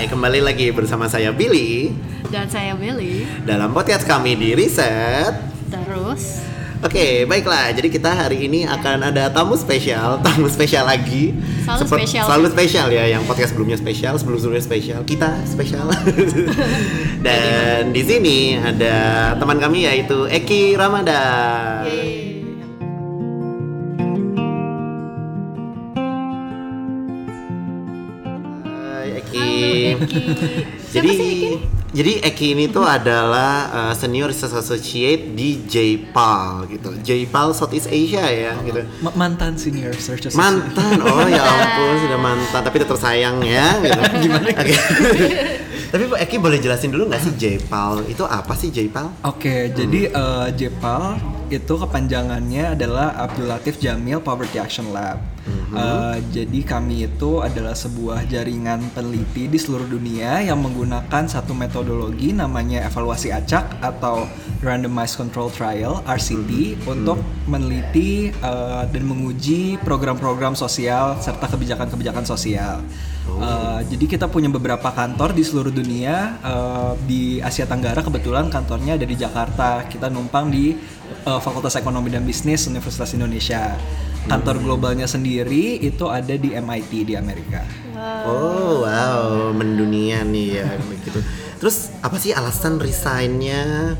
Hai, kembali lagi bersama saya Billy Dan saya Billy. dalam podcast kami di Riset. Terus Oke, baiklah. Jadi kita hari ini akan ada tamu spesial, tamu spesial lagi. Selalu spesial. Selalu spesial ya, yang podcast sebelumnya spesial, sebelum sebelumnya spesial, kita spesial. Dan di sini ada teman kami yaitu Eki Ramadan. Hai Eki. Jadi Eki? jadi Eki ini tuh adalah uh, senior research associate di JPAL gitu. JPAL Southeast Asia ya gitu. Ma- mantan senior research assistant. Mantan, oh ya ampun sudah mantan tapi tetap tersayang ya. Gitu. Gimana? tapi Pak Eki boleh jelasin dulu nggak sih JPAL itu apa sih JPAL? Oke, jadi eh, JPAL itu kepanjangannya adalah Abdul Latif Jamil Poverty Action Lab. Eh, jadi kami itu adalah sebuah jaringan peneliti di seluruh dunia yang menggunakan satu metodologi namanya evaluasi acak atau Randomized Control Trial (RCT) untuk meneliti eh, dan menguji program-program sosial serta kebijakan-kebijakan sosial. Uh, jadi kita punya beberapa kantor di seluruh dunia uh, di Asia Tenggara kebetulan kantornya ada di Jakarta. Kita numpang di uh, Fakultas Ekonomi dan Bisnis Universitas Indonesia. Kantor globalnya sendiri itu ada di MIT di Amerika. Oh wow, mendunia nih ya begitu. Terus apa sih alasan resignnya?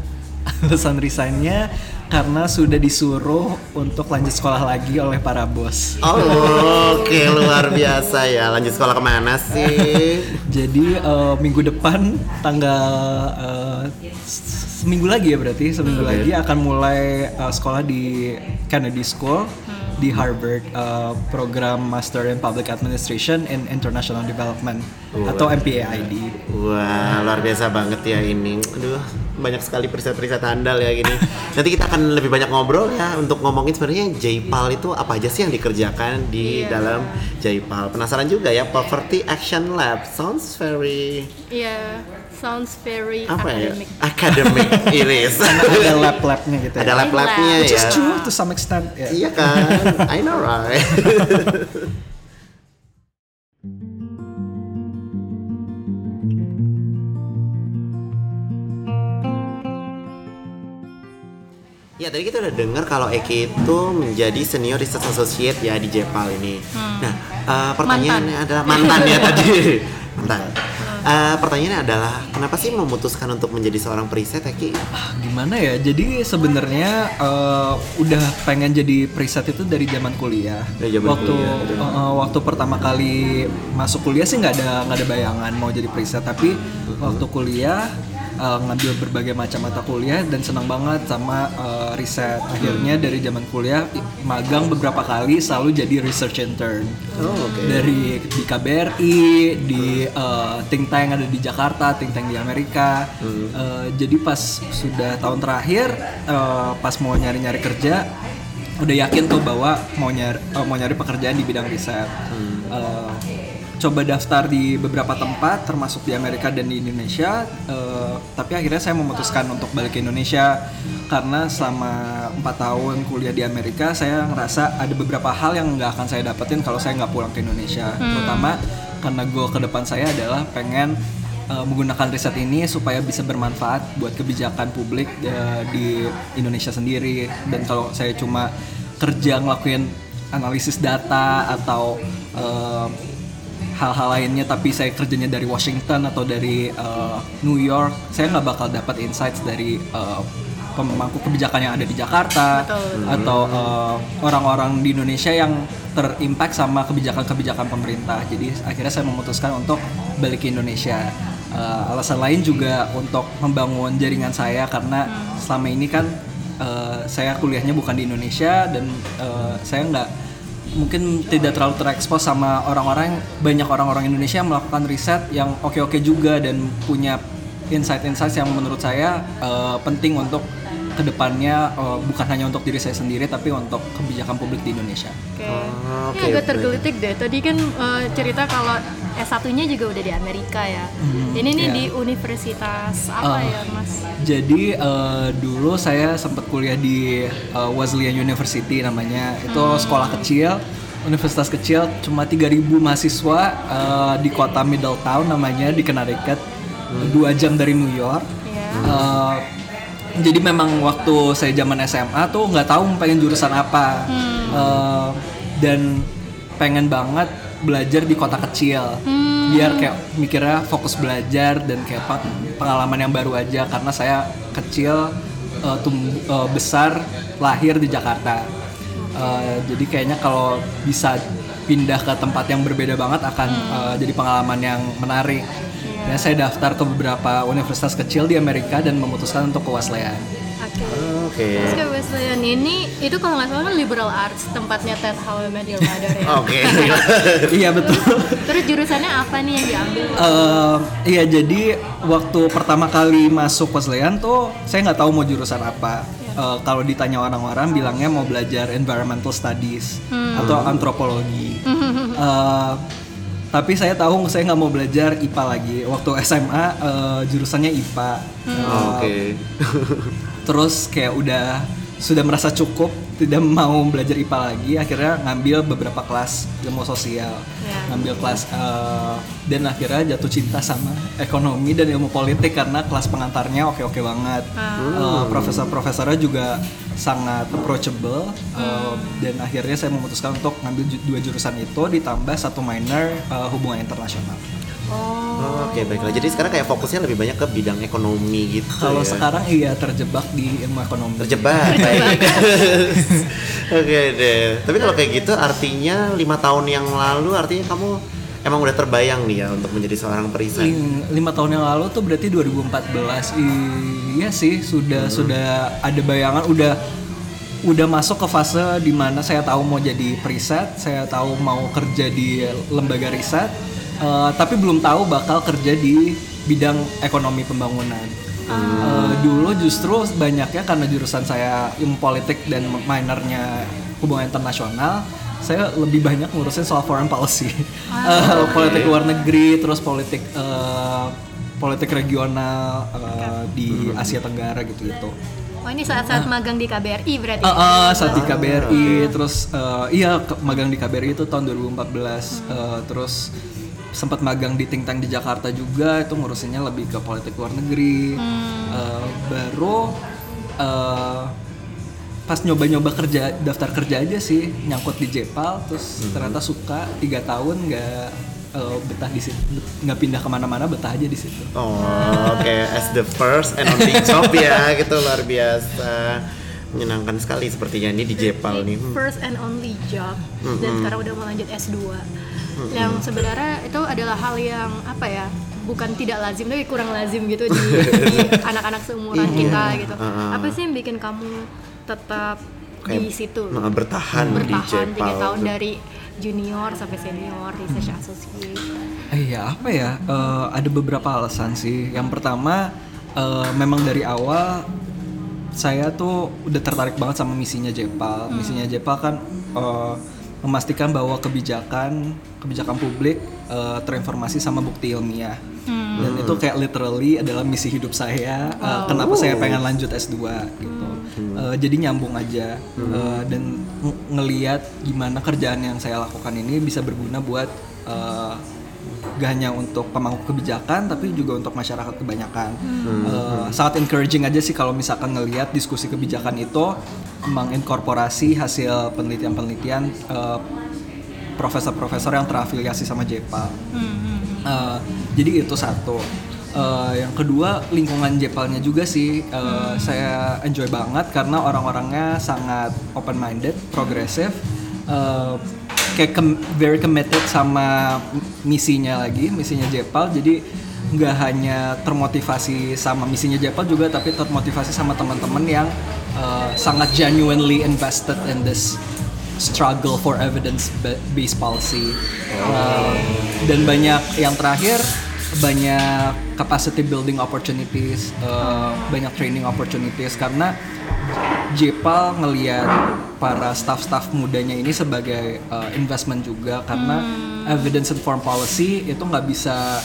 Alasan resignnya karena sudah disuruh untuk lanjut sekolah lagi oleh para bos. Oh, oke luar biasa ya. Lanjut sekolah ke mana sih? Jadi uh, minggu depan tanggal uh, seminggu lagi ya berarti seminggu Oke. lagi akan mulai uh, sekolah di Kennedy School di Harvard uh, program Master in Public Administration in International Development atau MPAID. Wah, luar biasa banget ya ini. Aduh, banyak sekali periset-periset handal ya gini. Nanti kita akan lebih banyak ngobrol ya untuk ngomongin sebenarnya JPAL itu apa aja sih yang dikerjakan di Iya. dalam JPAL. Penasaran juga ya, Poverty Action Lab. Sounds very Iya, sounds very apa ya? academic. Academic iris. ada lab-labnya gitu ya. Ada lab-labnya Which ya. is true to some extent. ya. Iya kan? I know right. Ya tadi kita udah dengar kalau Eki itu menjadi senior research associate ya di Jepal ini. Nah eh, pertanyaannya adalah mantan ya tadi mantan. Eh, pertanyaannya adalah kenapa sih memutuskan untuk menjadi seorang periset Eki? Ah, gimana ya? Jadi sebenarnya eh, udah pengen jadi preset itu dari zaman kuliah. Dari zaman waktu kuliah, eh, waktu pertama kali masuk kuliah sih nggak ada nggak ada bayangan mau jadi preset. Tapi waktu kuliah eh, ngambil berbagai macam mata kuliah dan senang banget sama eh, riset akhirnya dari zaman kuliah magang beberapa kali selalu jadi research intern Oh oke. dari di KBRI, di eh, think tank ada di Jakarta, think tank di Amerika. Eh, jadi pas sudah tahun terakhir, eh, pas mau nyari-nyari kerja, udah yakin tuh bahwa mau nyari eh, mau nyari pekerjaan di bidang riset. Eh, coba daftar di beberapa tempat, termasuk di Amerika dan di Indonesia. eh, tapi akhirnya saya memutuskan untuk balik ke Indonesia karena selama empat tahun kuliah di Amerika, saya ngerasa ada beberapa hal yang nggak akan saya dapetin kalau saya nggak pulang ke Indonesia. Terutama karena goal ke depan saya adalah pengen eh, menggunakan riset ini supaya bisa bermanfaat buat kebijakan publik eh, di Indonesia sendiri. Dan kalau saya cuma kerja ngelakuin analisis data atau eh, hal-hal lainnya tapi saya kerjanya dari Washington atau dari uh, New York saya nggak bakal dapat insights dari uh, pemangku kebijakan yang ada di Jakarta Betul. atau uh, orang-orang di Indonesia yang terimpact sama kebijakan-kebijakan pemerintah. Jadi akhirnya saya memutuskan untuk balik ke Indonesia. Uh, alasan lain juga untuk membangun jaringan saya karena selama ini kan uh, saya kuliahnya bukan di Indonesia dan uh, saya nggak mungkin tidak terlalu terekspos sama orang-orang banyak orang-orang Indonesia yang melakukan riset yang oke-oke juga dan punya insight-insight yang menurut saya eh, penting untuk ke depannya eh, bukan hanya untuk diri saya sendiri tapi untuk kebijakan publik di Indonesia. Oke. Oh, Ini oke, agak tergelitik deh. Tadi kan eh, cerita kalau S1-nya juga udah di Amerika ya. Ini nih iya. di universitas apa Ah. ya, Mas? Jadi eh, dulu saya sempat kuliah di eh, Wesleyan University namanya. Itu sekolah kecil universitas kecil cuma 3000 mahasiswa uh, di kota Middletown namanya di Connecticut dua jam dari New York Iya. Uh, jadi memang waktu saya zaman SMA tuh nggak tahu pengen jurusan apa Uh, dan pengen banget belajar di kota kecil. Biar kayak mikirnya fokus belajar dan kayak pengalaman yang baru aja. Karena saya kecil uh, tum- uh, besar lahir di Jakarta. Uh, jadi kayaknya kalau bisa pindah ke tempat yang berbeda banget akan uh, jadi pengalaman yang menarik. Dan saya daftar ke beberapa universitas kecil di Amerika dan memutuskan untuk ke Wesleyan. Oke. Oke. Terus ke Wesleyan ini itu kalau nggak salah kan liberal arts tempatnya Ted How I Met Your Mother ya. Oke. iya betul. Terus jurusannya apa nih yang diambil? Eh, iya jadi waktu pertama kali masuk Wesleyan tuh saya nggak tahu mau jurusan apa. Eh, kalau ditanya orang-orang bilangnya mau belajar environmental studies atau antropologi. Eh, tapi saya tahu saya nggak mau belajar IPA lagi. Waktu SMA eh, jurusannya IPA. Eh, Oke. terus kayak udah sudah merasa cukup tidak mau belajar IPA lagi akhirnya ngambil beberapa kelas ilmu sosial. Ya. ngambil kelas eh, dan akhirnya jatuh cinta sama ekonomi dan ilmu politik karena kelas pengantarnya oke oke banget Eh, profesor-profesornya juga sangat approachable eh, dan akhirnya saya memutuskan untuk ngambil dua jurusan itu ditambah satu minor eh, hubungan internasional Oh. Oke baiklah. Jadi sekarang kayak fokusnya lebih banyak ke bidang ekonomi gitu. kalau ya. sekarang iya terjebak di ilmu ekonomi terjebak. Baik. Oke deh. Tapi kalau kayak gitu artinya lima tahun yang lalu artinya kamu emang udah terbayang nih ya untuk menjadi seorang periset. Lim- lima tahun yang lalu tuh berarti 2014 iya sih sudah sudah ada bayangan udah udah masuk ke fase di mana saya tahu mau jadi periset saya tahu mau kerja di lembaga riset eh, tapi belum tahu bakal kerja di bidang ekonomi pembangunan. Eh, dulu justru banyaknya karena jurusan saya ilmu politik dan minornya hubungan internasional saya lebih banyak ngurusin soal foreign policy. Eh, politik luar negeri terus politik eh, politik regional eh, di Asia Tenggara gitu gitu Oh ini saat-saat magang di KBRI berarti? Eh, eh, saat di KBRI terus eh, iya magang di KBRI itu tahun 2014 Eh, terus sempat magang di think tank di Jakarta juga itu ngurusinnya lebih ke politik luar negeri Eh, baru eh, pas nyoba-nyoba kerja daftar kerja aja sih nyangkut di Jepal terus ternyata suka tiga tahun nggak eh, betah di situ nggak pindah ke mana-mana betah aja di situ Oh, oke. As the first and only job ya, gitu luar biasa. Menyenangkan sekali sepertinya ini di Jepal nih. Hmm. First and only job dan sekarang udah mau lanjut S2. Yang sebenarnya itu adalah hal yang apa ya? Bukan tidak lazim tapi kurang lazim gitu di, di anak-anak seumuran kita gitu. Apa sih yang bikin kamu tetap di Kayak, situ? nah, bertahan di bertahan tiga Jepal tahun tuh. dari junior sampai senior research associate. Iya apa ya? Eh, ada beberapa alasan sih. Yang pertama eh, memang dari awal saya tuh udah tertarik banget sama misinya Jepal. Misinya Jepal kan eh, memastikan bahwa kebijakan kebijakan publik eh, terinformasi sama bukti ilmiah. Dan itu kayak literally adalah misi hidup saya. Eh, kenapa saya pengen lanjut S2 gitu. Eh, jadi nyambung aja Eh, dan ng- ngeliat gimana kerjaan yang saya lakukan ini bisa berguna buat gak hanya untuk pemangku kebijakan tapi juga untuk masyarakat kebanyakan. Eh, sangat encouraging aja sih kalau misalkan ngelihat diskusi kebijakan itu menginkorporasi hasil penelitian-penelitian eh, profesor-profesor yang terafiliasi sama JPAL. Eh, jadi itu satu. Eh, yang kedua lingkungan Jepalnya juga sih eh, saya enjoy banget karena orang-orangnya sangat open minded, progresif, eh, kayak kem- very committed sama misinya lagi, misinya Jepal. Jadi nggak hanya termotivasi sama misinya Jepal juga, tapi termotivasi sama teman-teman yang eh, sangat genuinely invested in this struggle for evidence ba- based policy Uh, dan banyak yang terakhir banyak capacity building opportunities uh, banyak training opportunities karena Jepal ngelihat para staff-staff mudanya ini sebagai uh, investment juga karena evidence informed policy itu nggak bisa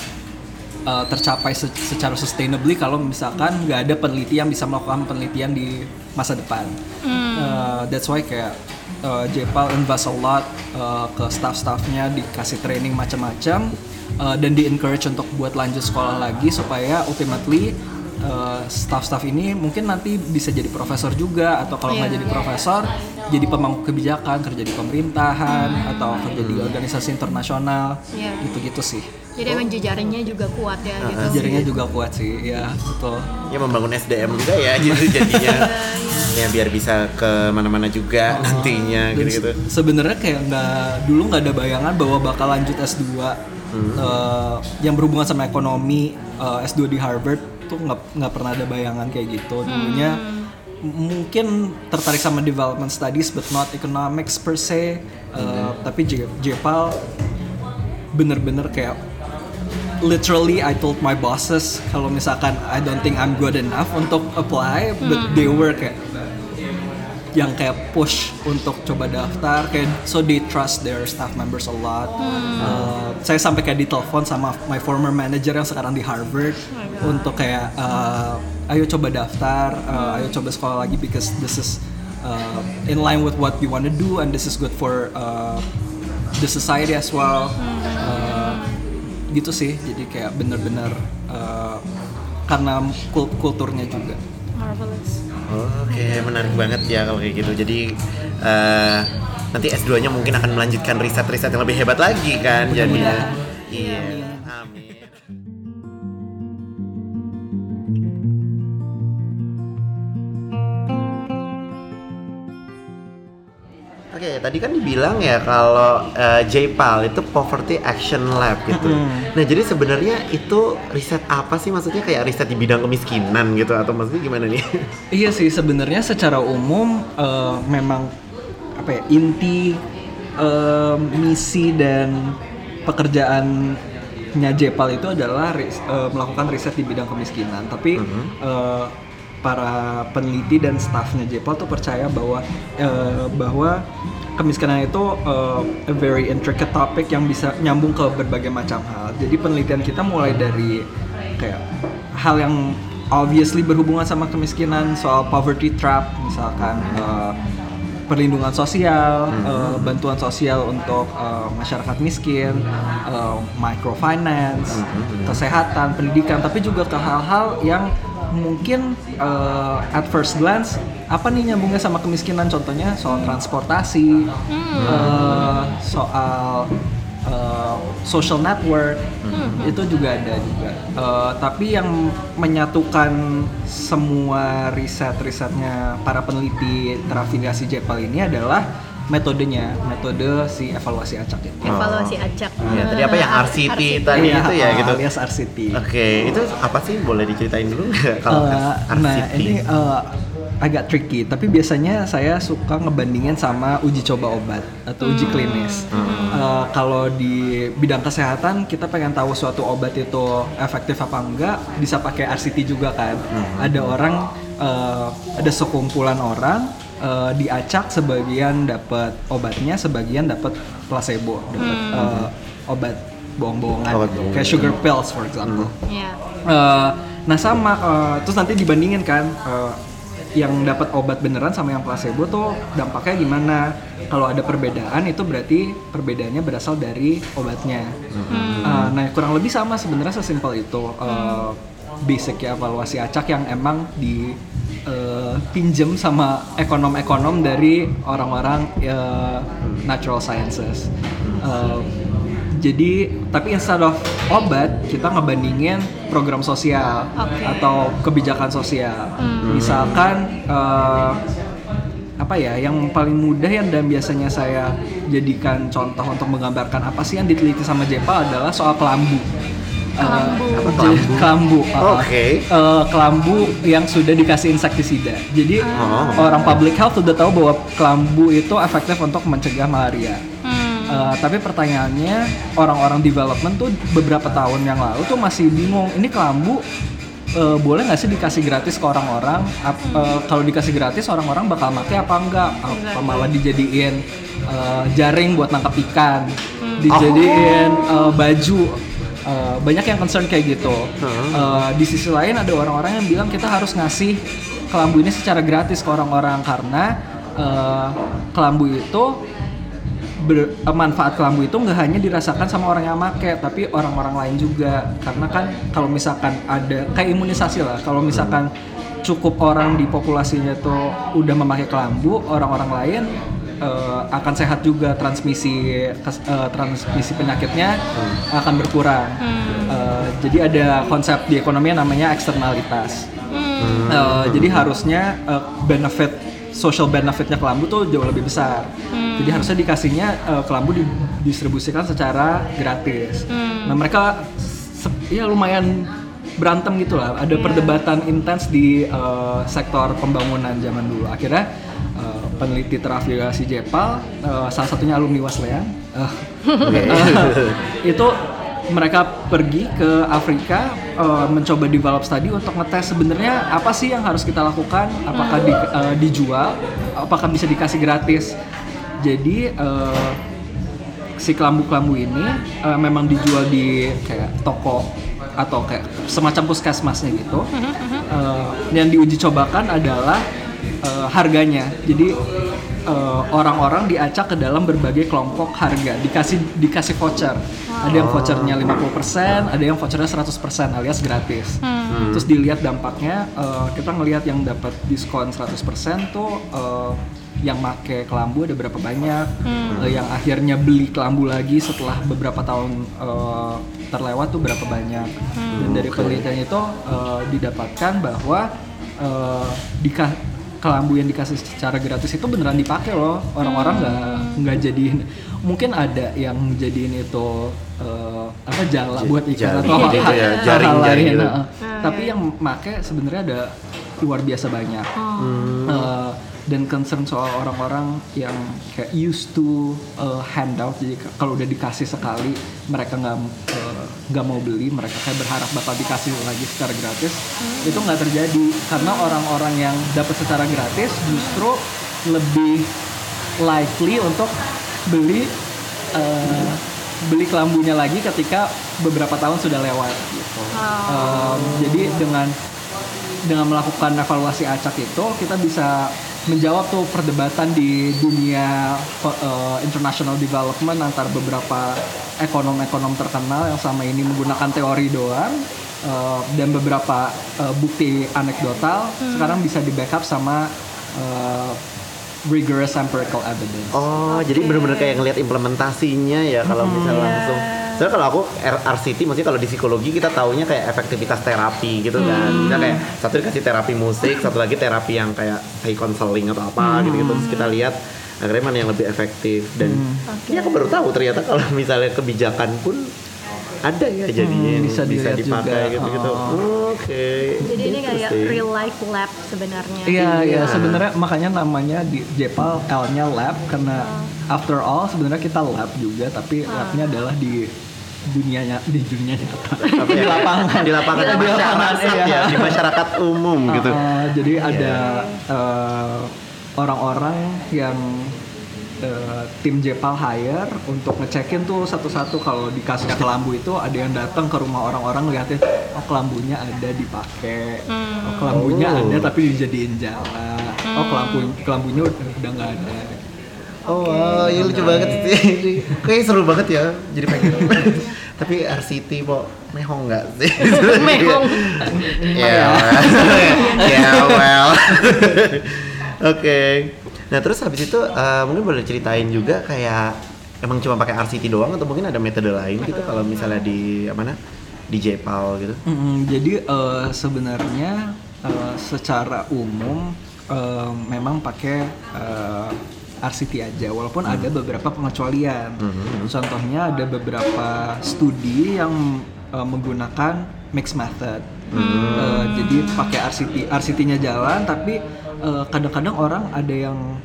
uh, tercapai se- secara sustainably kalau misalkan nggak ada peneliti yang bisa melakukan penelitian di masa depan. Uh, that's why kayak uh, Jepal invest a lot uh, ke staff-staffnya dikasih training macam-macam uh, dan di encourage untuk buat lanjut sekolah lagi supaya ultimately uh, staff-staff ini mungkin nanti bisa jadi profesor juga atau kalau nggak Iya. jadi profesor jadi pemangku kebijakan kerja di pemerintahan atau kerja di organisasi internasional Iya. gitu-gitu sih Jadi emang jejaringnya juga kuat ya gitu. jaringnya juga kuat sih ya betul Ya membangun SDM juga ya gitu jadinya. ya biar bisa ke mana-mana juga nantinya Dan gitu-gitu. se- sebenarnya kayak nggak dulu nggak ada bayangan bahwa bakal lanjut S2 eh, yang berhubungan sama ekonomi eh, S2 di Harvard tuh nggak nggak pernah ada bayangan kayak gitu. Dulunya m- mungkin tertarik sama development studies but not economics per se. Eh, tapi J- Jepal bener-bener kayak literally I told my bosses kalau misalkan I don't think I'm good enough untuk apply but they were kayak yang kayak push untuk coba daftar kayak so they trust their staff members a lot. Uh, saya sampai kayak ditelepon sama my former manager yang sekarang di Harvard untuk kayak uh, ayo coba daftar, uh, ayo coba sekolah lagi because this is uh, in line with what you want to do and this is good for uh, the society as well. Uh, gitu sih, jadi kayak bener-bener uh, karena kul- kulturnya juga. Marvelous. Oke, menarik banget ya kalau kayak gitu. Jadi eh, nanti S2-nya mungkin akan melanjutkan riset-riset yang lebih hebat lagi kan jadinya. Iya. Amin. Tadi kan dibilang ya kalau eh, JPAL itu Poverty Action Lab gitu. Nah, jadi sebenarnya itu riset apa sih? Maksudnya kayak riset di bidang kemiskinan gitu atau maksudnya gimana nih? Iya sih sebenarnya secara umum eh, memang apa ya inti eh, misi dan pekerjaannya Jepal itu adalah ris- eh, melakukan riset di bidang kemiskinan. Tapi eh, para peneliti dan stafnya Jepal tuh percaya bahwa eh, bahwa kemiskinan itu eh, a very intricate topic yang bisa nyambung ke berbagai macam hal. Jadi penelitian kita mulai dari kayak hal yang obviously berhubungan sama kemiskinan soal poverty trap misalkan eh, perlindungan sosial eh, bantuan sosial untuk eh, masyarakat miskin eh, microfinance kesehatan pendidikan tapi juga ke hal-hal yang mungkin eh, at first glance apa nih nyambungnya sama kemiskinan? Contohnya soal transportasi eh, soal uh, social network itu juga ada juga. Uh, tapi yang menyatukan semua riset-risetnya para peneliti terafiliasi Jepal ini adalah metodenya, metode si evaluasi acak itu. Evaluasi acak. Ya, tadi apa yang RCT tadi Iya, itu ya gitu. alias RCT. Oke, itu apa sih? Boleh diceritain dulu nggak kalau Uh, RCT? nah ini uh, agak tricky, tapi biasanya saya suka ngebandingin sama uji coba obat atau uji klinis. Uh, kalau di bidang kesehatan kita pengen tahu suatu obat itu efektif apa enggak, bisa pakai RCT juga kan. Ada orang, uh, ada sekumpulan orang uh, diacak sebagian dapat obatnya, sebagian dapat placebo, dapat uh, obat bohong-bohongan, kayak sugar pills for example. Iya. Eh, nah sama eh, terus nanti dibandingin kan eh, yang dapat obat beneran sama yang placebo tuh dampaknya gimana? Kalau ada perbedaan itu berarti perbedaannya berasal dari obatnya. Eh, nah kurang lebih sama sebenarnya sesimpel itu. Eh, basic ya evaluasi acak yang emang di eh, pinjem sama ekonom-ekonom dari orang-orang eh, natural sciences Eh, jadi tapi instead of obat kita ngebandingin program sosial Oke. atau kebijakan sosial. Misalkan eh, apa ya yang paling mudah yang dan biasanya saya jadikan contoh untuk menggambarkan apa sih yang diteliti sama Jepal adalah soal kelambu. Eh, Kelambu. Apa jadi kelambu. uh, Oke. eh, kelambu yang sudah dikasih insektisida. Jadi Oh. orang public health sudah tahu bahwa kelambu itu efektif untuk mencegah malaria. Hmm. Uh, tapi pertanyaannya orang-orang development tuh beberapa tahun yang lalu tuh masih bingung ini kelambu uh, boleh nggak sih dikasih gratis ke orang-orang? Uh, kalau dikasih gratis orang-orang bakal pakai apa enggak? Apa malah dijadiin uh, jaring buat nangkap ikan, dijadiin uh, baju. Uh, banyak yang concern kayak gitu. Uh, di sisi lain ada orang-orang yang bilang kita harus ngasih kelambu ini secara gratis ke orang-orang karena eh, kelambu itu ber- manfaat kelambu itu nggak hanya dirasakan sama orang yang make tapi orang-orang lain juga. Karena kan kalau misalkan ada kayak imunisasi lah. Kalau misalkan cukup orang di populasinya itu udah memakai kelambu orang-orang lain eh, akan sehat juga transmisi kes- eh, transmisi penyakitnya akan berkurang Eh, jadi ada konsep di ekonomi yang namanya eksternalitas Eh, jadi harusnya eh, benefit social benefitnya kelambu tuh jauh lebih besar. Jadi harusnya dikasihnya eh, kelambu didistribusikan secara gratis. Nah mereka ya lumayan berantem gitu lah. Ada perdebatan intens di eh, sektor pembangunan zaman dulu. Akhirnya eh, peneliti terafiliasi Jepal, eh, salah satunya alumni Wesleyan, eh, eh, itu mereka pergi ke Afrika eh, mencoba develop study untuk ngetes sebenarnya apa sih yang harus kita lakukan apakah di- eh, dijual apakah bisa dikasih gratis. Jadi eh, si kelambu-kelambu ini eh, memang dijual di kayak toko atau kayak semacam puskesmasnya gitu. Eh, yang diuji cobakan adalah eh, harganya. Jadi eh, orang-orang diacak ke dalam berbagai kelompok harga. Dikasih dikasih voucher. Ada yang vouchernya 50% ada yang vouchernya 100% alias gratis. Terus dilihat dampaknya eh, kita ngelihat yang dapat diskon 100% tuh eh, yang make kelambu ada berapa banyak. Eh, yang akhirnya beli kelambu lagi setelah beberapa tahun eh, terlewat tuh berapa banyak. Dan dari penelitian itu eh, didapatkan bahwa eh, dika- kelambu yang dikasih secara gratis itu beneran dipakai loh. Orang-orang nggak nggak jadiin. Mungkin ada yang jadiin itu eh, apa jala buat ikan jaring atau gitu hal- ya, hal jaring-jaring lain, gitu. heeh. tapi yang make sebenarnya ada luar biasa banyak. Eh, dan concern soal orang-orang yang kayak used to uh, handout. Jadi kalau udah dikasih sekali mereka nggak uh, nggak mau beli mereka kayak berharap bakal dikasih lagi secara gratis. Itu nggak terjadi karena orang-orang yang dapat secara gratis justru lebih likely untuk beli uh, beli kelambunya lagi ketika beberapa tahun sudah lewat gitu. Um, jadi dengan dengan melakukan evaluasi acak itu kita bisa menjawab tuh perdebatan di dunia uh, international development antar beberapa ekonom-ekonom terkenal yang selama ini menggunakan teori doang uh, dan beberapa uh, bukti anekdotal sekarang bisa di backup sama uh, rigorous empirical evidence. Oh, jadi bener-bener kayak ngelihat implementasinya ya kalau misalnya langsung. Soalnya kalau aku RCT, maksudnya kalau di psikologi kita taunya kayak efektivitas terapi gitu kan. Misalnya kayak satu dikasih terapi musik, satu lagi terapi yang kayak kayak counseling atau apa gitu gitu. Terus kita lihat akhirnya mana yang lebih efektif dan ini aku baru tahu ternyata kalau misalnya kebijakan pun ada ya jadinya yang bisa bisa, dilihat dipakai juga. gitu-gitu. Oh. Oke. Jadi ini kayak real life lab sebenarnya. Iya, iya. Iya. Sebenarnya makanya namanya di Jepal L-nya lab karena after all sebenarnya kita lab juga, tapi labnya adalah di dunianya di dunia nyata. Apa ya? di lapangan. di lapangan Di lapangan, masyarakat iya. ya, di masyarakat umum gitu. Uh, jadi ada uh, orang-orang yang uh, tim Jepal hire untuk ngecekin tuh satu-satu kalau dikasih kelambu itu ada yang datang ke rumah orang-orang ngeliatin oh kelambunya ada dipakai oh kelambunya Oh. ada tapi dijadiin jala oh kelambu kelambunya udah nggak ada Oh, wow, ini lucu banget sih. Kayaknya seru banget ya. Jadi pengen. Tapi RCT kok mehong nggak sih? Mehong. Ya, well. ya well. Oke. Nah terus habis itu eh, mungkin boleh ceritain juga kayak emang cuma pakai RCT doang atau mungkin ada metode lain gitu kalau misalnya di mana di Jepal gitu. Mm, jadi eh, sebenarnya eh, secara umum eh, memang pakai eh, RCT aja, walaupun ada beberapa pengecualian. Contohnya ada beberapa studi yang eh, menggunakan mixed method. Eh, jadi pakai RCT, RCT-nya jalan, tapi eh, kadang-kadang orang ada yang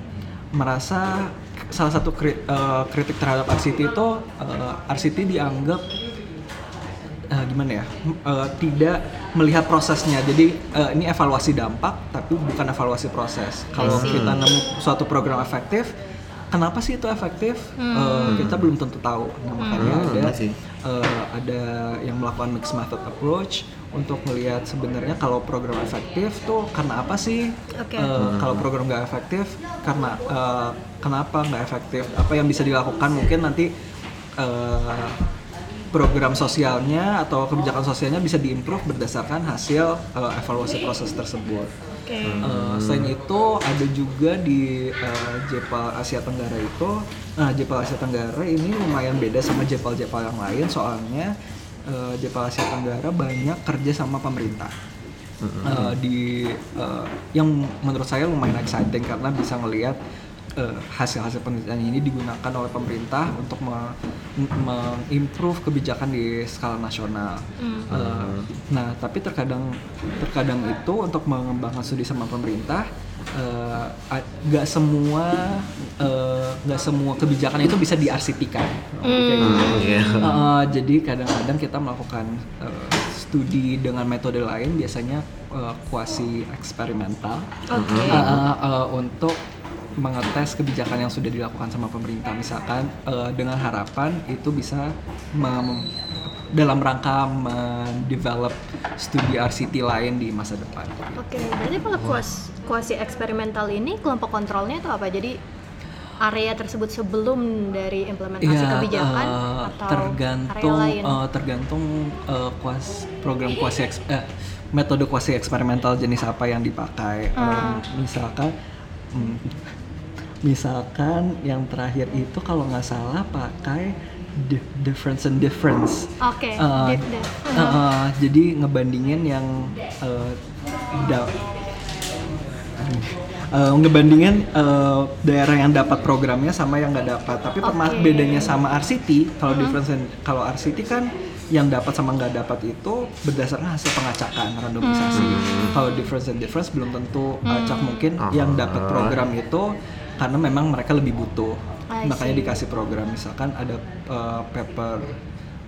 merasa salah satu kri- eh, kritik terhadap RCT itu eh, RCT dianggap eh, gimana ya eh, tidak melihat prosesnya. Jadi eh, ini evaluasi dampak tapi bukan evaluasi proses. Kalau see. kita nemu suatu program efektif kenapa sih itu efektif? Eh, kita belum tentu tahu. Nah, makanya Hmm, ada see. eh, ada yang melakukan mixed method approach untuk melihat sebenarnya kalau program efektif tuh karena apa sih? Oke. Eh, Kalau program nggak efektif karena eh, kenapa nggak efektif? Apa yang bisa dilakukan mungkin nanti eh, program sosialnya atau kebijakan sosialnya bisa diimprove berdasarkan hasil eh, evaluasi proses tersebut. Oke. Eh, selain itu ada juga di eh, Jepal Asia Tenggara itu, nah Jepal Asia Tenggara ini lumayan beda sama Jepal-Jepal yang lain soalnya eh, Jepal Asia Tenggara banyak kerja sama pemerintah. Eh, di eh, yang menurut saya lumayan exciting karena bisa ngelihat eh, hasil-hasil penelitian ini digunakan oleh pemerintah untuk me- mengimprove kebijakan di skala nasional. Eh, nah, tapi terkadang terkadang itu untuk mengembangkan studi sama pemerintah eh, nggak semua eh, nggak semua kebijakan itu bisa diarsitikan. Kayak gitu. Hmm, iya. Uh, jadi kadang-kadang kita melakukan uh, studi dengan metode lain biasanya uh, kuasi eksperimental Oke. uh, uh, uh, untuk mengetes kebijakan yang sudah dilakukan sama pemerintah misalkan uh, dengan harapan itu bisa mem- dalam rangka mendevelop studi RCT lain di masa depan. Oke, berarti kalau kuas, kuasi eksperimental ini kelompok kontrolnya itu apa? Jadi area tersebut sebelum dari implementasi Iya, kebijakan eh, atau tergantung area lain? eh, tergantung eh, kuas program kuasi eks- eh, metode kuasi eksperimental jenis apa yang dipakai. Eh, Ah. misalkan hmm, misalkan yang terakhir itu kalau nggak salah pakai di- difference and difference. Oke, Eh, diff, diff. eh, eh, jadi ngebandingin yang eh, da- Eh, ngebandingin eh, daerah yang dapat programnya sama yang nggak dapat. Tapi Oke. bedanya sama RCT, kalau difference and- kalau RCT kan yang dapat sama nggak dapat itu berdasarkan hasil pengacakan randomisasi. Kalau difference and difference belum tentu acak mungkin yang dapat program itu karena memang mereka lebih butuh. I Makanya see. dikasih program misalkan ada eh, paper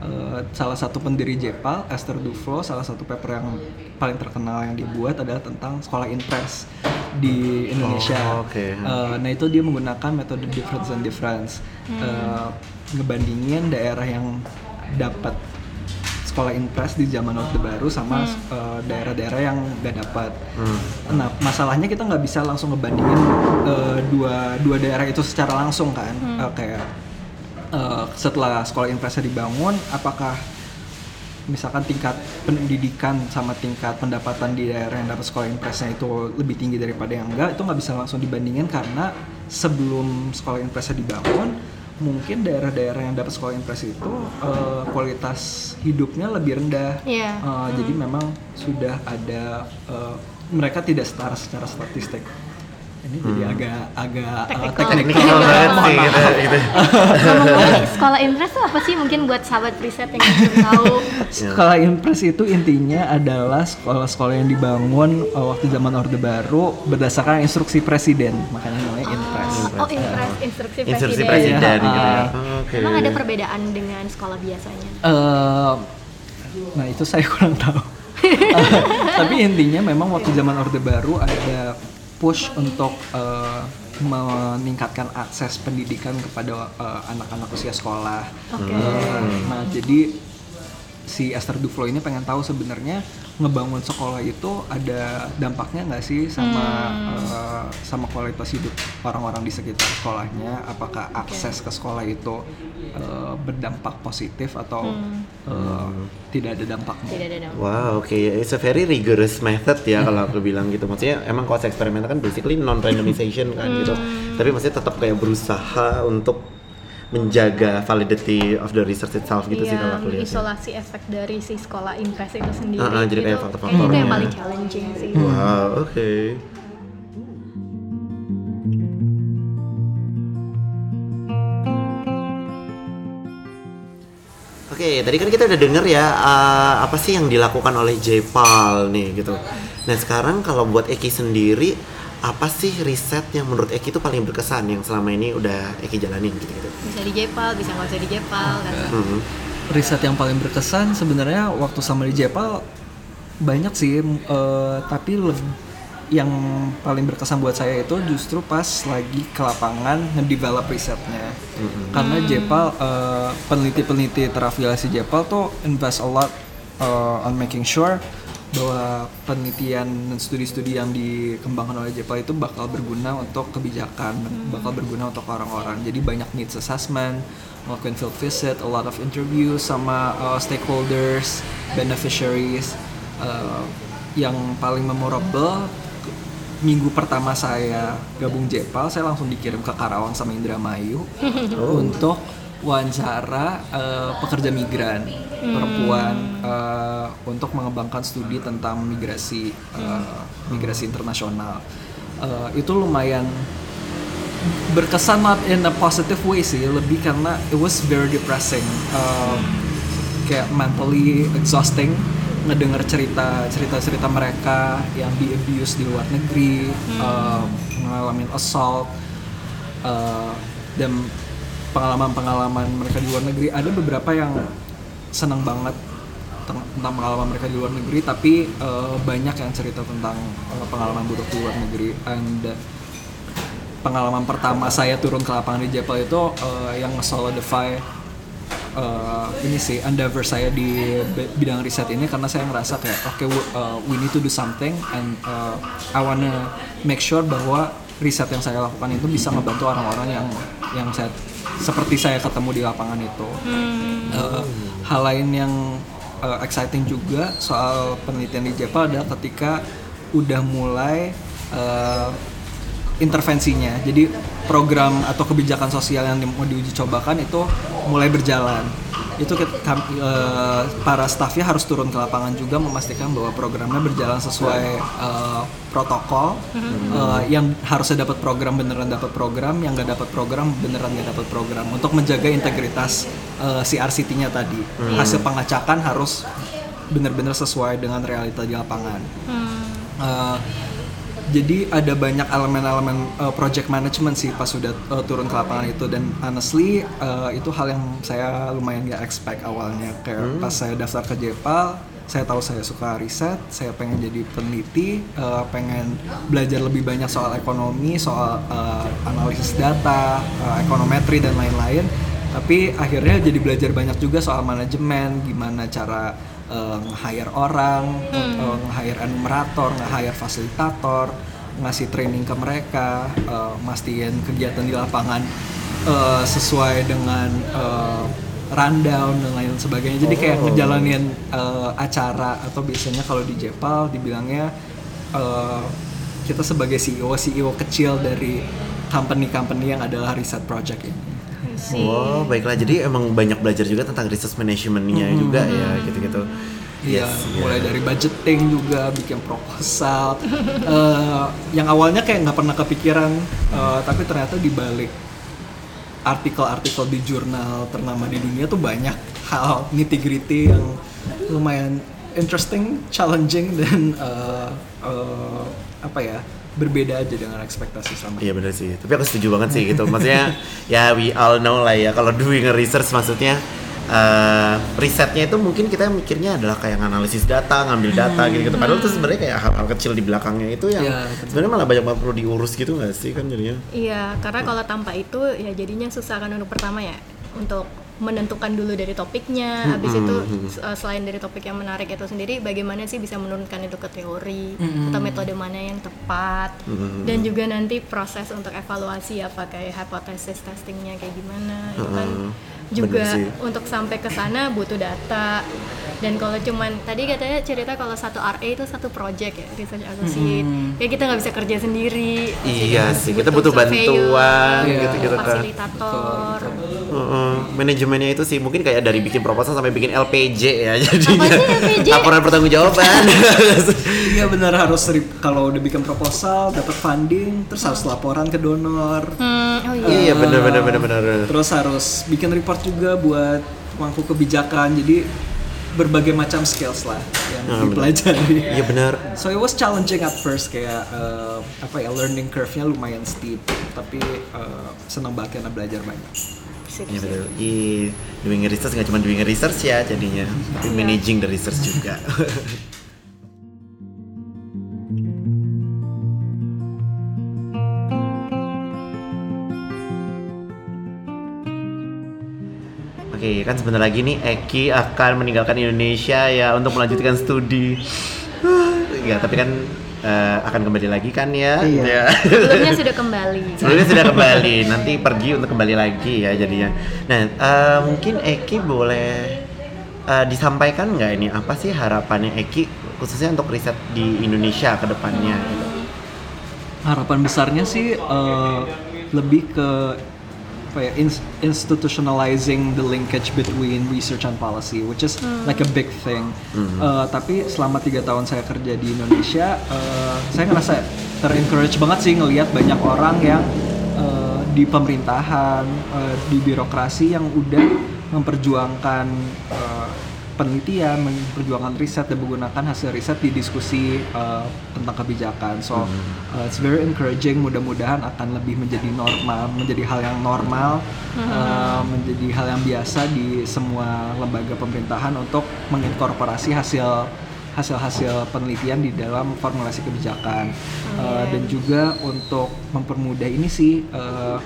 eh, salah satu pendiri Jepal, Esther Duflo, salah satu paper yang paling terkenal yang dibuat adalah tentang sekolah impres di Indonesia. Oh, oke. Eh, nah itu dia menggunakan metode difference and difference, Eh, ngebandingin daerah yang dapat sekolah impres di zaman Orde Baru sama eh, daerah-daerah yang nggak dapat. Nah masalahnya kita nggak bisa langsung ngebandingin eh, dua dua daerah itu secara langsung kan, Eh, kayak eh, setelah sekolah impresnya dibangun, apakah misalkan tingkat pendidikan sama tingkat pendapatan di daerah yang dapat sekolah impresnya itu lebih tinggi daripada yang enggak, itu nggak bisa langsung dibandingin karena sebelum sekolah impresnya dibangun, mungkin daerah-daerah yang dapat sekolah impres itu eh, kualitas hidupnya lebih rendah. Iya. Eh, Jadi memang sudah ada eh, mereka tidak setara secara statistik. Ini jadi agak agak eh, teknikal. Banget sih gitu, gitu. Sekolah interest tuh apa sih mungkin buat sahabat riset yang belum tahu? Sekolah Impres itu intinya adalah sekolah-sekolah yang dibangun uh, waktu zaman Orde Baru berdasarkan instruksi presiden, makanya namanya Impres. Oh, interest, instruksi presiden. Instruksi presiden Iya, gitu ya. ah. Oke. Emang ada perbedaan dengan sekolah biasanya? Eh, nah itu saya kurang tahu. Eh, tapi intinya memang waktu zaman Orde Baru ada push untuk eh, meningkatkan akses pendidikan kepada eh, anak-anak usia sekolah. Oke. Eh, nah jadi si Esther Duflo ini pengen tahu sebenarnya ngebangun sekolah itu ada dampaknya nggak sih sama eh, sama kualitas hidup orang-orang di sekitar sekolahnya? Apakah akses ke sekolah itu eh, berdampak positif atau eh, tidak ada dampaknya? Tidak ada nama. Wow, oke, it's a very rigorous method ya kalau aku bilang gitu. Maksudnya emang kuasa eksperimental kan basically non randomization kan gitu. Tapi maksudnya tetap kayak berusaha untuk menjaga validity of the research itself gitu sih kalau aku lihat. ya. isolasi efek dari si sekolah invest itu sendiri. Ah, ah, jadi kayak gitu. faktor-faktornya. Kayaknya itu yang paling challenging sih. Wow, oke. Oke, tadi kan kita udah denger ya eh, apa sih yang dilakukan oleh Jepal nih gitu. Nah sekarang kalau buat Eki sendiri apa sih riset yang menurut Eki itu paling berkesan yang selama ini udah Eki jalanin gitu gitu. Bisa di Jepal, bisa nggak usah di Jepal kan. Mhm. riset yang paling berkesan sebenarnya waktu sama di Jepal banyak sih eh, tapi yang paling berkesan buat saya itu justru pas lagi ke lapangan ngedevelop risetnya karena Jepal eh, peneliti-peneliti terafiliasi Jepal tuh invest a lot uh, on making sure bahwa penelitian dan studi-studi yang dikembangkan oleh Jepal itu bakal berguna untuk kebijakan, bakal berguna untuk orang-orang. Jadi banyak needs assessment, melakukan field visit, a lot of interview sama uh, stakeholders, beneficiaries. Uh, yang paling memorable minggu pertama saya gabung Jepal, saya langsung dikirim ke Karawang sama Indramayu untuk wawancara eh, pekerja migran perempuan eh, untuk mengembangkan studi tentang migrasi eh, migrasi internasional. Eh, itu lumayan berkesan not in a positive way sih, lebih karena it was very depressing, Eh, kayak mentally exhausting ngedenger cerita cerita cerita mereka yang di abuse di luar negeri, eh, mengalami assault, eh, dan pengalaman-pengalaman mereka di luar negeri. Ada beberapa yang senang banget tentang pengalaman mereka di luar negeri tapi eh, banyak yang cerita tentang eh, pengalaman buruk di luar negeri. And pengalaman pertama saya turun ke lapangan di Jepal itu eh, yang solidify eh, ini sih endeavor saya di bidang riset ini karena saya ngerasa kayak oke we, uh, we need to do something and uh, I wanna make sure bahwa riset yang saya lakukan itu bisa ngebantu orang-orang yang yang saya seperti saya ketemu di lapangan itu. Uh, hal lain yang uh, exciting juga soal penelitian di Jepal adalah ketika udah mulai uh, intervensinya. Jadi program atau kebijakan sosial yang di- mau diuji cobakan itu mulai berjalan. Itu kita, kam- eh, para stafnya harus turun ke lapangan juga memastikan bahwa programnya berjalan sesuai eh, protokol. Eh, yang harusnya dapat program beneran dapat program, yang nggak dapat program beneran nggak dapat program. Untuk menjaga integritas eh, si RCT-nya tadi. Hasil pengacakan harus benar-benar sesuai dengan realita di lapangan. Uh, jadi ada banyak elemen-elemen uh, project management sih pas sudah uh, turun ke lapangan itu. Dan honestly uh, itu hal yang saya lumayan gak expect awalnya. Kayak pas saya daftar ke Jepal saya tahu saya suka riset saya pengen jadi peneliti uh, pengen belajar lebih banyak soal ekonomi soal uh, analisis data uh, ekonometri dan lain-lain. Tapi akhirnya jadi belajar banyak juga soal manajemen gimana cara uh, nge-hire orang, uh, nge-hire enumerator, nge-hire fasilitator, ngasih training ke mereka, uh, mastiin kegiatan di lapangan uh, sesuai dengan uh, rundown dan lain sebagainya. Jadi kayak ngejalanin uh, acara atau biasanya kalau di Jepal dibilangnya uh, kita sebagai CEO CEO kecil dari company-company yang adalah riset project ini. Wow, baiklah. Jadi emang banyak belajar juga tentang research manajemennya juga ya, gitu-gitu. Iya, Yes, mulai dari budgeting juga, bikin proposal. Eh, yang awalnya kayak nggak pernah kepikiran, eh, tapi ternyata di balik artikel-artikel di jurnal ternama di dunia tuh banyak hal nitty-gritty yang lumayan interesting, challenging dan eh, eh, apa ya berbeda aja dengan ekspektasi sama. Iya bener sih, tapi aku setuju banget sih gitu. Maksudnya ya we all know lah ya kalau doing a research maksudnya eh, risetnya itu mungkin kita mikirnya adalah kayak analisis data, ngambil data gitu gitu. Padahal itu sebenarnya kayak hal-hal kecil di belakangnya itu yang betul. sebenarnya malah banyak banget perlu diurus gitu nggak sih kan jadinya? Iya, karena kalau tanpa itu ya jadinya susah kan untuk pertama ya untuk menentukan dulu dari topiknya, habis itu uh, selain dari topik yang menarik itu sendiri, bagaimana sih bisa menurunkan itu ke teori? Atau metode mana yang tepat, dan juga nanti proses untuk evaluasi apa kayak hypothesis testingnya kayak gimana, itu kan. Juga sih. untuk sampai ke sana butuh data. Dan kalau cuman tadi katanya cerita kalau satu RA itu satu project ya, research associate, ya kita nggak bisa kerja sendiri. Iya kan sih, kita butuh bantuan Iya. gitu-gitu kan. fasilitator. Heeh, manajemennya itu sih mungkin kayak dari bikin proposal sampai bikin LPJ ya jadinya sih LPJ? laporan pertanggungjawaban Iya benar harus rip- kalau udah bikin proposal dapat funding terus harus laporan ke donor. Hmm, oh iya. iya bener bener bener bener Terus harus bikin report juga buat pemangku kebijakan. Jadi berbagai macam skills lah yang Ah, benar. dipelajari. iya bener So it was challenging at first kayak eh, apa ya learning curve-nya lumayan steep tapi eh, senang banget karena belajar banyak. Iya betul. Iya, doing research nggak cuma doing research ya jadinya, tapi Iya. managing the research juga. Oke, kan sebentar lagi nih Eki akan meninggalkan Indonesia ya untuk melanjutkan studi. ya, tapi kan eh, akan kembali lagi kan ya? Iya. Ya. Sebelumnya sudah kembali. Sebelumnya sudah kembali, nanti pergi untuk kembali lagi ya jadinya. Nah, eh, mungkin Eki boleh eh, disampaikan nggak ini apa sih harapannya Eki khususnya untuk riset di Indonesia ke depannya gitu? harapan besarnya sih eh, lebih ke apa ya ins- institutionalizing the linkage between research and policy which is like a big thing. Eh, tapi selama tiga tahun saya kerja di Indonesia eh, saya ngerasa terencourage banget sih ngelihat banyak orang yang eh, di pemerintahan eh, di birokrasi yang udah memperjuangkan eh, penelitian, memperjuangkan riset dan menggunakan hasil riset di diskusi uh, tentang kebijakan. So uh, it's very encouraging. Mudah-mudahan akan lebih menjadi normal, menjadi hal yang normal, uh, menjadi hal yang biasa di semua lembaga pemerintahan untuk menginkorporasi hasil hasil-hasil penelitian di dalam formulasi kebijakan Uh, dan juga untuk mempermudah ini sih uh,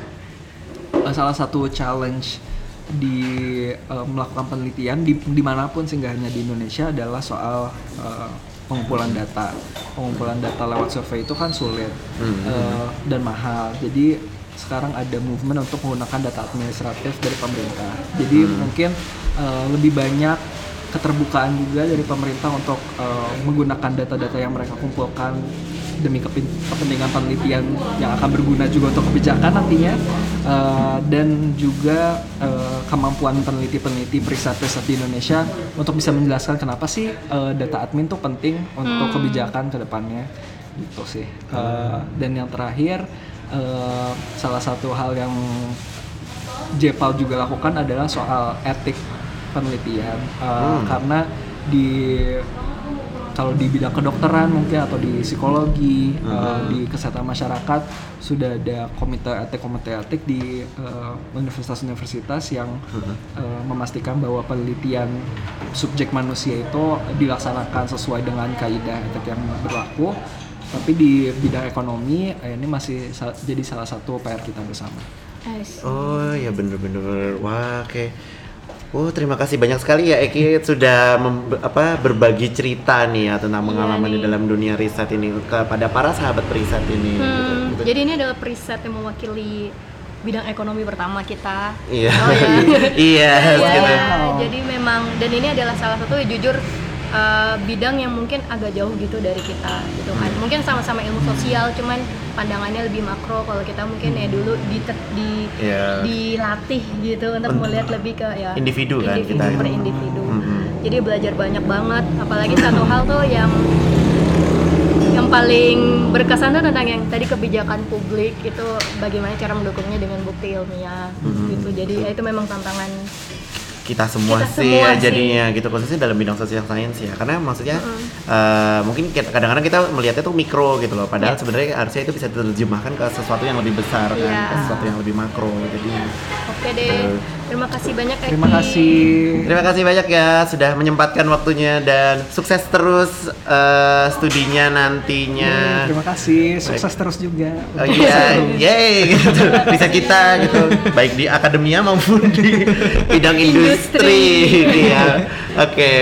uh, salah satu challenge di uh, melakukan penelitian di di mana pun hanya di Indonesia adalah soal uh, pengumpulan data. Pengumpulan data lewat survei itu kan sulit uh, dan mahal. Jadi sekarang ada movement untuk menggunakan data administratif dari pemerintah. Jadi mungkin uh, lebih banyak keterbukaan juga dari pemerintah untuk uh, menggunakan data-data yang mereka kumpulkan demi kepentingan penelitian yang akan berguna juga untuk kebijakan nantinya. Uh, dan juga uh, kemampuan peneliti-peneliti periset-periset di Indonesia untuk bisa menjelaskan kenapa sih uh, data admin tuh penting untuk kebijakan ke depannya. Gitu sih. Uh, dan yang terakhir uh, salah satu hal yang Jepal juga lakukan adalah soal etik penelitian. Uh, karena di kalau di bidang kedokteran mungkin atau di psikologi uh, di kesehatan masyarakat sudah ada komite etik komite etik di uh, universitas-universitas yang uh, memastikan bahwa penelitian subjek manusia itu dilaksanakan sesuai dengan kaidah etik yang berlaku tapi di bidang ekonomi eh, ini masih sa- jadi salah satu PR kita bersama. Oh ya bener-bener wah oke. Oh terima kasih banyak sekali ya Eki sudah mem- apa berbagi cerita nih ya tentang pengalaman di dalam dunia riset ini kepada para sahabat periset ini. gitu, Hmm, gitu. jadi ini adalah preset yang mewakili bidang ekonomi pertama kita. Iya. Oh, ya. iya. Iya, gitu. jadi memang dan ini adalah salah satu jujur uh, bidang yang mungkin agak jauh gitu dari kita gitu kan. Hmm. Mungkin sama-sama ilmu sosial cuman pandangannya lebih makro kalau kita mungkin ya dulu di di Iya. dilatih gitu untuk melihat lebih ke ya Individu kan individu kita. per individu. Mhm. Jadi belajar banyak banget apalagi satu hal tuh yang yang paling berkesan tuh tentang yang tadi kebijakan publik itu bagaimana cara mendukungnya dengan bukti ilmiah Mhm. gitu jadi ya itu memang tantangan kita semua Kita sih semua ya sih. jadinya gitu khususnya dalam bidang sosial science ya karena maksudnya eh, mungkin kita- kadang-kadang kita melihatnya tuh mikro gitu loh padahal Iya. sebenarnya harusnya itu bisa diterjemahkan ke sesuatu yang lebih besar kan Iya. ke sesuatu yang lebih makro jadi oke deh terima kasih banyak Eki. Terima kasih. terima kasih banyak ya sudah menyempatkan waktunya dan sukses terus eh, studinya nantinya Terima kasih, sukses terus juga. Oh iya, yeay gitu. Bisa kita gitu. Baik di akademia maupun di bidang industri. Iya. Oke.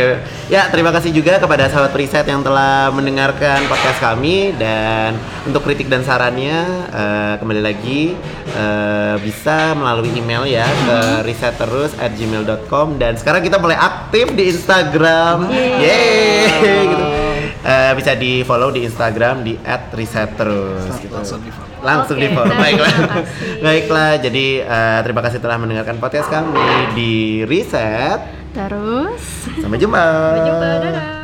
Ya, terima kasih juga kepada sahabat periset yang telah mendengarkan podcast kami dan untuk kritik dan sarannya eh, kembali lagi eh, bisa melalui email ya ke risetterus at gmail.com dan sekarang kita mulai aktif di Instagram. Yeay. Gitu. Eh, bisa di follow di Instagram di @risetterus gitu. Langsung di-follow. Langsung Oke, di follow. baik, Baiklah. Baiklah. Jadi eh, terima kasih telah mendengarkan podcast kami di Riset. terus Sampai jumpa. sampai jumpa dadah